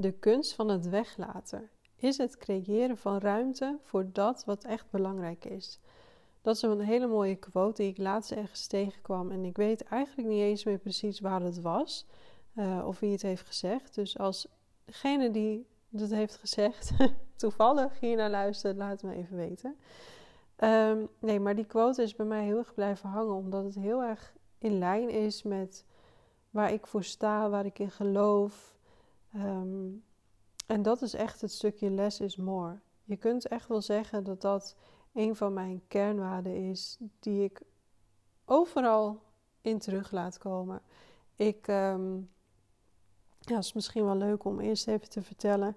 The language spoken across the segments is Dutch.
De kunst van het weglaten is het creëren van ruimte voor dat wat echt belangrijk is. Dat is een hele mooie quote die ik laatst ergens tegenkwam. En ik weet eigenlijk niet eens meer precies waar het was. Uh, of wie het heeft gezegd. Dus als degene die dat heeft gezegd toevallig hier naar luistert, laat het me even weten. Ehm, nee, maar die quote is bij mij heel erg blijven hangen. Omdat het heel erg in lijn is met waar ik voor sta, waar ik in geloof. Ehm, en dat is echt het stukje less is more. Je kunt echt wel zeggen dat dat een van mijn kernwaarden is, die ik overal in terug laat komen. Ik, um, ja, is misschien wel leuk om eerst even te vertellen.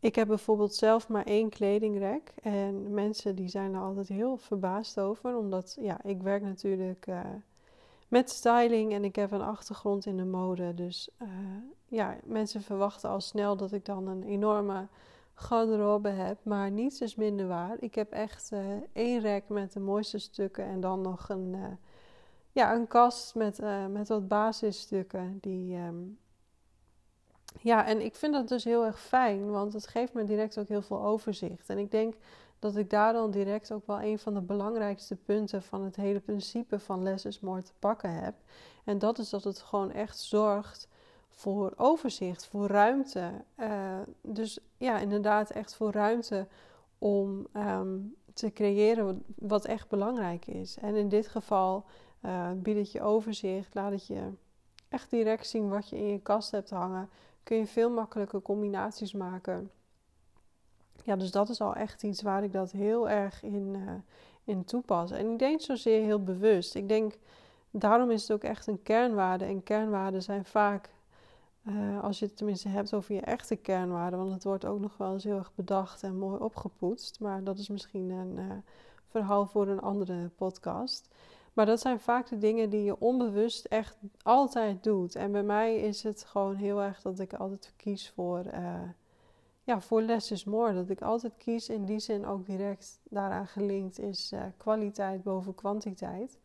Ik heb bijvoorbeeld zelf maar één kledingrek. En mensen die zijn er altijd heel verbaasd over. Omdat ja, ik werk natuurlijk uh, met styling en ik heb een achtergrond in de mode. Dus uh, ja, mensen verwachten al snel dat ik dan een enorme garderobe heb. Maar niets is minder waar. Ik heb echt uh, één rek met de mooiste stukken en dan nog een, uh, ja, een kast met, met wat basisstukken. Die, um... ja, en ik vind dat dus heel erg fijn, want het geeft me direct ook heel veel overzicht. En ik denk dat ik daar dan direct ook wel een van de belangrijkste punten van het hele principe van less is more te pakken heb. En dat is dat het gewoon echt zorgt voor overzicht, voor ruimte. Uh, dus ja, inderdaad, echt voor ruimte om um, te creëren wat echt belangrijk is. En in dit geval uh, biedt het je overzicht, laat het je echt direct zien wat je in je kast hebt hangen. Kun je veel makkelijker combinaties maken. Ja, dus dat is al echt iets waar ik dat heel erg in, uh, in toepas. En ik denk zozeer heel bewust. Ik denk, daarom is het ook echt een kernwaarde. En kernwaarden zijn vaak uh, als je het tenminste hebt over je echte kernwaarden, want het wordt ook nog wel eens heel erg bedacht en mooi opgepoetst. Maar dat is misschien een uh, verhaal voor een andere podcast. Maar dat zijn vaak de dingen die je onbewust echt altijd doet. En bij mij is het gewoon heel erg dat ik altijd kies voor, ja, voor less is more. Dat ik altijd kies in die zin ook direct daaraan gelinkt is kwaliteit boven kwantiteit.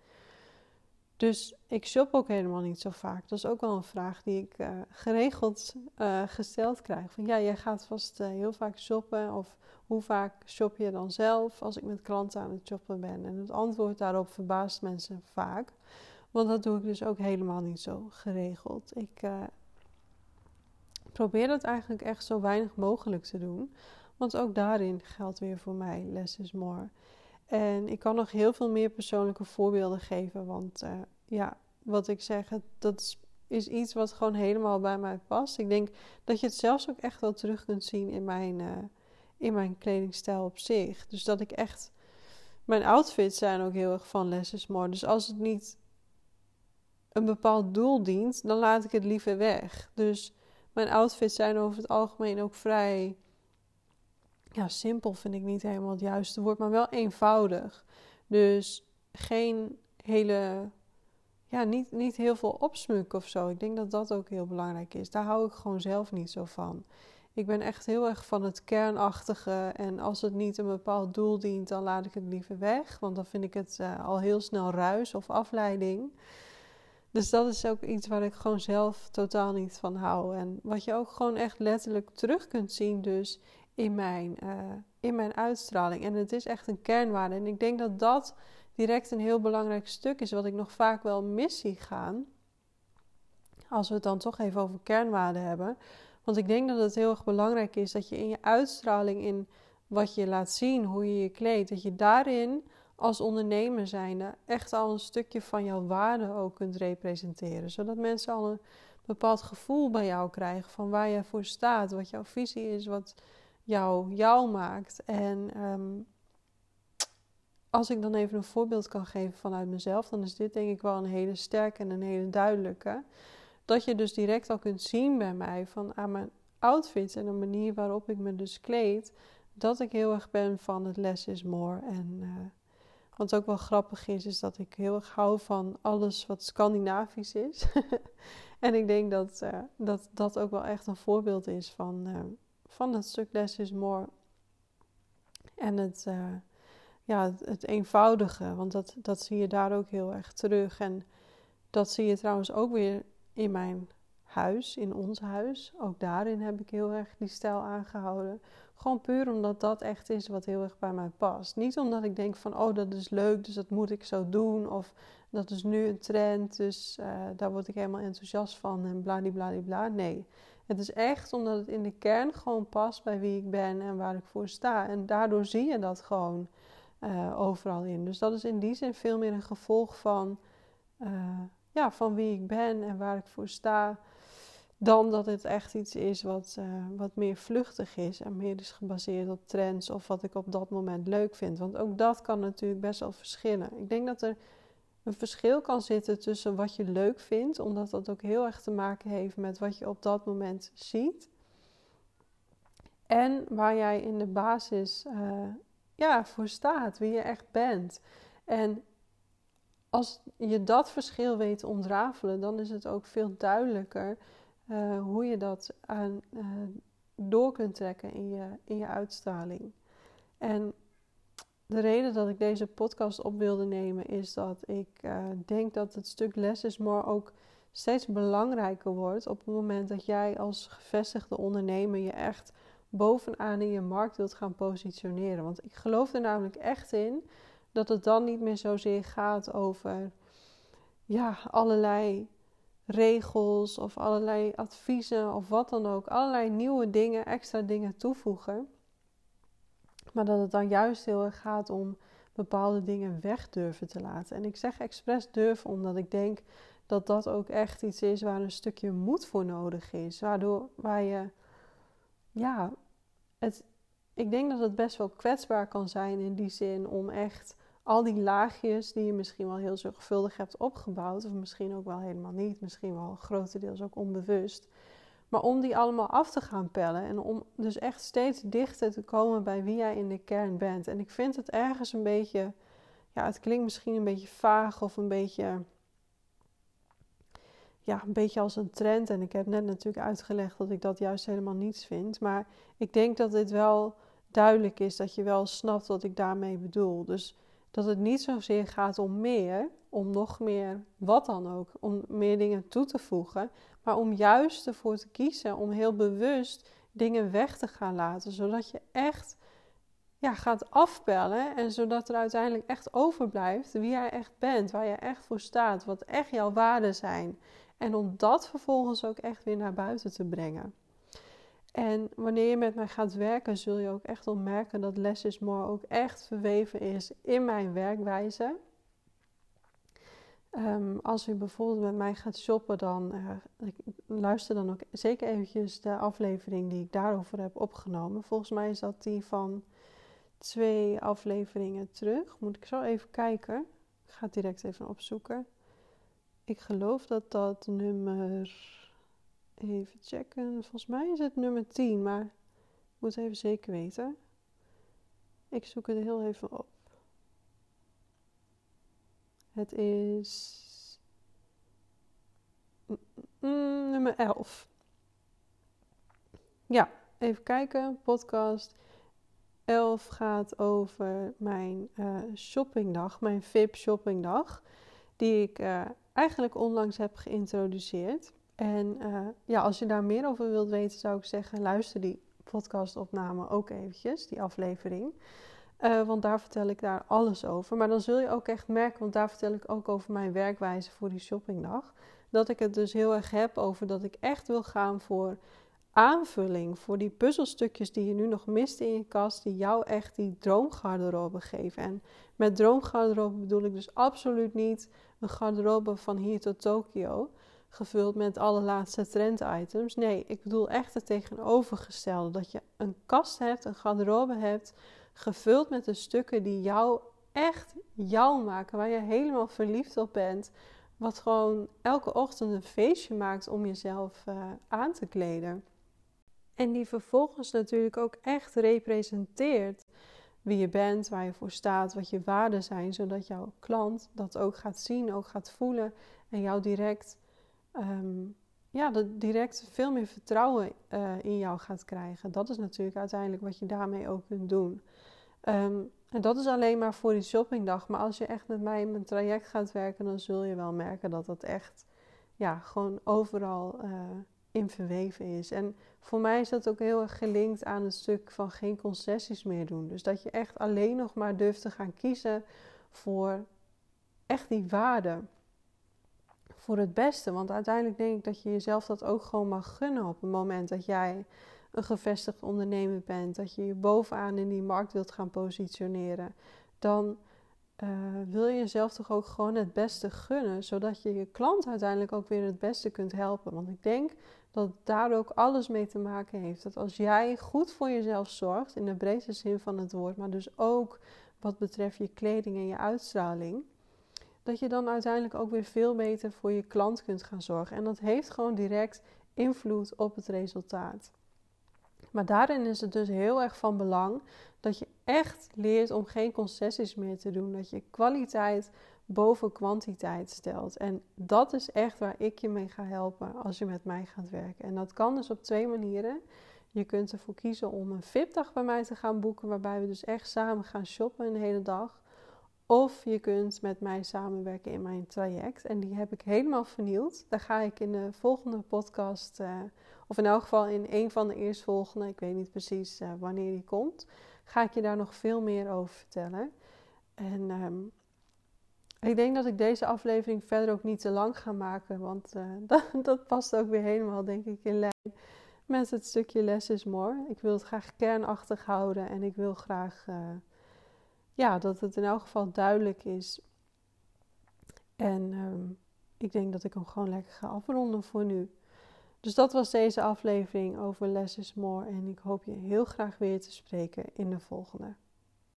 Dus ik shop ook helemaal niet zo vaak. Dat is ook wel een vraag die ik uh, geregeld uh, gesteld krijg. Van ja, jij gaat vast heel vaak shoppen. Of hoe vaak shop je dan zelf als ik met klanten aan het shoppen ben? En het antwoord daarop verbaast mensen vaak. Want dat doe ik dus ook helemaal niet zo geregeld. Ik probeer dat eigenlijk echt zo weinig mogelijk te doen. Want ook daarin geldt weer voor mij less is more. En ik kan nog heel veel meer persoonlijke voorbeelden geven, want uh, ja, wat ik zeg, dat is iets wat gewoon helemaal bij mij past. Ik denk dat je het zelfs ook echt wel terug kunt zien in mijn, uh, in mijn kledingstijl op zich. Dus dat ik echt. Mijn outfits zijn ook heel erg van less is more. Dus als het niet een bepaald doel dient, dan laat ik het liever weg. Dus mijn outfits zijn over het algemeen ook vrij ja, simpel vind ik niet helemaal het juiste woord, maar wel eenvoudig. Dus geen hele, ja, niet, niet heel veel opsmuk of zo. Ik denk dat dat ook heel belangrijk is. Daar hou ik gewoon zelf niet zo van. Ik ben echt heel erg van het kernachtige. En als het niet een bepaald doel dient, dan laat ik het liever weg. Want dan vind ik het uh, al heel snel ruis of afleiding. Dus dat is ook iets waar ik gewoon zelf totaal niet van hou. En wat je ook gewoon echt letterlijk terug kunt zien, dus in mijn, uh, in mijn uitstraling. En het is echt een kernwaarde. En ik denk dat dat direct een heel belangrijk stuk is, wat ik nog vaak wel mis zie gaan. Als we het dan toch even over kernwaarden hebben. Want ik denk dat het heel erg belangrijk is dat je in je uitstraling, in wat je laat zien, hoe je je kleedt, dat je daarin als ondernemer zijnde echt al een stukje van jouw waarde ook kunt representeren. Zodat mensen al een bepaald gevoel bij jou krijgen van waar jij voor staat, wat jouw visie is, wat jou jou maakt. En um, als ik dan even een voorbeeld kan geven vanuit mezelf, dan is dit denk ik wel een hele sterke en een hele duidelijke. Dat je dus direct al kunt zien bij mij van aan mijn outfit en de manier waarop ik me dus kleed, dat ik heel erg ben van het less is more. En uh, wat ook wel grappig is, is dat ik heel erg hou van alles wat Scandinavisch is. en ik denk dat, uh, dat dat ook wel echt een voorbeeld is van, uh, van het stuk less is more. En het, uh, ja, het, eenvoudige, want dat, dat zie je daar ook heel erg terug. En dat zie je trouwens ook weer in mijn huis, in ons huis. Ook daarin heb ik heel erg die stijl aangehouden. Gewoon puur omdat dat echt is wat heel erg bij mij past. Niet omdat ik denk van, oh dat is leuk, dus dat moet ik zo doen. Of dat is nu een trend, dus uh, daar word ik helemaal enthousiast van en bladibladibla. Nee, het is echt omdat het in de kern gewoon past bij wie ik ben en waar ik voor sta. En daardoor zie je dat gewoon uh, overal in. Dus dat is in die zin veel meer een gevolg van, uh, ja, van wie ik ben en waar ik voor sta. Dan dat het echt iets is wat, uh, wat meer vluchtig is en meer is gebaseerd op trends of wat ik op dat moment leuk vind. Want ook dat kan natuurlijk best wel verschillen. Ik denk dat er een verschil kan zitten tussen wat je leuk vindt, omdat dat ook heel erg te maken heeft met wat je op dat moment ziet. En waar jij in de basis uh, ja, voor staat, wie je echt bent. En als je dat verschil weet ontrafelen, dan is het ook veel duidelijker uh, hoe je dat aan, uh, door kunt trekken in je, in je uitstraling. En de reden dat ik deze podcast op wilde nemen is dat ik uh, denk dat het stuk less is more ook steeds belangrijker wordt op het moment dat jij als gevestigde ondernemer je echt bovenaan in je markt wilt gaan positioneren. Want ik geloof er namelijk echt in dat het dan niet meer zozeer gaat over ja, allerlei regels of allerlei adviezen of wat dan ook. Allerlei nieuwe dingen, extra dingen toevoegen. Maar dat het dan juist heel erg gaat om bepaalde dingen weg durven te laten. En ik zeg expres durven omdat ik denk dat dat ook echt iets is waar een stukje moed voor nodig is. Waardoor waar je, ja, het, ik denk dat het best wel kwetsbaar kan zijn in die zin om echt al die laagjes die je misschien wel heel zorgvuldig hebt opgebouwd, of misschien ook wel helemaal niet, misschien wel grotendeels ook onbewust, maar om die allemaal af te gaan pellen en om dus echt steeds dichter te komen bij wie jij in de kern bent. En ik vind het ergens een beetje, ja, het klinkt misschien een beetje vaag of een beetje, ja, een beetje als een trend. En ik heb net natuurlijk uitgelegd dat ik dat juist helemaal niets vind. Maar ik denk dat dit wel duidelijk is, dat je wel snapt wat ik daarmee bedoel. Dus dat het niet zozeer gaat om meer, om nog meer, wat dan ook, om meer dingen toe te voegen, maar om juist ervoor te kiezen om heel bewust dingen weg te gaan laten, zodat je echt ja, gaat afpellen en zodat er uiteindelijk echt overblijft wie jij echt bent, waar je echt voor staat, wat echt jouw waarden zijn. En om dat vervolgens ook echt weer naar buiten te brengen. En wanneer je met mij gaat werken, zul je ook echt merken dat Less is More ook echt verweven is in mijn werkwijze. Um, als u bijvoorbeeld met mij gaat shoppen, dan uh, luister dan ook zeker eventjes de aflevering die ik daarover heb opgenomen. Volgens mij is dat die van twee afleveringen terug. Moet ik zo even kijken. Ik ga het direct even opzoeken. Ik geloof dat dat nummer Even checken. Volgens mij is het nummer 10, maar ik moet even zeker weten. Ik zoek het heel even op. Het is nummer 11. Ja, even kijken. Podcast 11 gaat over mijn uh, shoppingdag, mijn VIP shoppingdag, die ik uh, eigenlijk onlangs heb geïntroduceerd. En uh, ja, als je daar meer over wilt weten, zou ik zeggen, luister die podcastopname ook eventjes, die aflevering. Uh, want daar vertel ik daar alles over. Maar dan zul je ook echt merken, want daar vertel ik ook over mijn werkwijze voor die shoppingdag. Dat ik het dus heel erg heb over dat ik echt wil gaan voor aanvulling. Voor die puzzelstukjes die je nu nog mist in je kast, die jou echt die droomgarderobe geven. En met droomgarderobe bedoel ik dus absoluut niet een garderobe van hier tot Tokio gevuld met alle laatste trend-items. Nee, ik bedoel echt het tegenovergestelde. Dat je een kast hebt, een garderobe hebt, gevuld met de stukken die jou echt jou maken, waar je helemaal verliefd op bent. Wat gewoon elke ochtend een feestje maakt om jezelf uh, aan te kleden. En die vervolgens natuurlijk ook echt representeert wie je bent, waar je voor staat, wat je waarden zijn, zodat jouw klant dat ook gaat zien, ook gaat voelen en jou direct um, ja, dat direct veel meer vertrouwen uh, in jou gaat krijgen. Dat is natuurlijk uiteindelijk wat je daarmee ook kunt doen. Um, en dat is alleen maar voor die shoppingdag. Maar als je echt met mij in mijn traject gaat werken, dan zul je wel merken dat dat echt ja, gewoon overal uh, in verweven is. En voor mij is dat ook heel erg gelinkt aan het stuk van geen concessies meer doen. Dus dat je echt alleen nog maar durft te gaan kiezen voor echt die waarde. Voor het beste. Want uiteindelijk denk ik dat je jezelf dat ook gewoon mag gunnen op het moment dat jij een gevestigd ondernemer bent. Dat je je bovenaan in die markt wilt gaan positioneren. Dan uh, wil je jezelf toch ook gewoon het beste gunnen, zodat je je klant uiteindelijk ook weer het beste kunt helpen. Want ik denk dat daar ook alles mee te maken heeft. Dat als jij goed voor jezelf zorgt, in de breedste zin van het woord, maar dus ook wat betreft je kleding en je uitstraling, dat je dan uiteindelijk ook weer veel beter voor je klant kunt gaan zorgen. En dat heeft gewoon direct invloed op het resultaat. Maar daarin is het dus heel erg van belang dat je echt leert om geen concessies meer te doen. Dat je kwaliteit boven kwantiteit stelt. En dat is echt waar ik je mee ga helpen als je met mij gaat werken. En dat kan dus op twee manieren. Je kunt ervoor kiezen om een VIP-dag bij mij te gaan boeken, waarbij we dus echt samen gaan shoppen een hele dag. Of je kunt met mij samenwerken in mijn traject. En die heb ik helemaal vernieuwd. Daar ga ik in de volgende podcast, uh, of in elk geval in een van de eerstvolgende, ik weet niet precies uh, wanneer die komt, ga ik je daar nog veel meer over vertellen. En um, ik denk dat ik deze aflevering verder ook niet te lang ga maken, want uh, dat, dat, past ook weer helemaal, denk ik, in lijn met het stukje less is more. Ik wil het graag kernachtig houden en ik wil graag ja, dat het in elk geval duidelijk is. En um, ik denk dat ik hem gewoon lekker ga afronden voor nu. Dus dat was deze aflevering over Less is More. En ik hoop je heel graag weer te spreken in de volgende.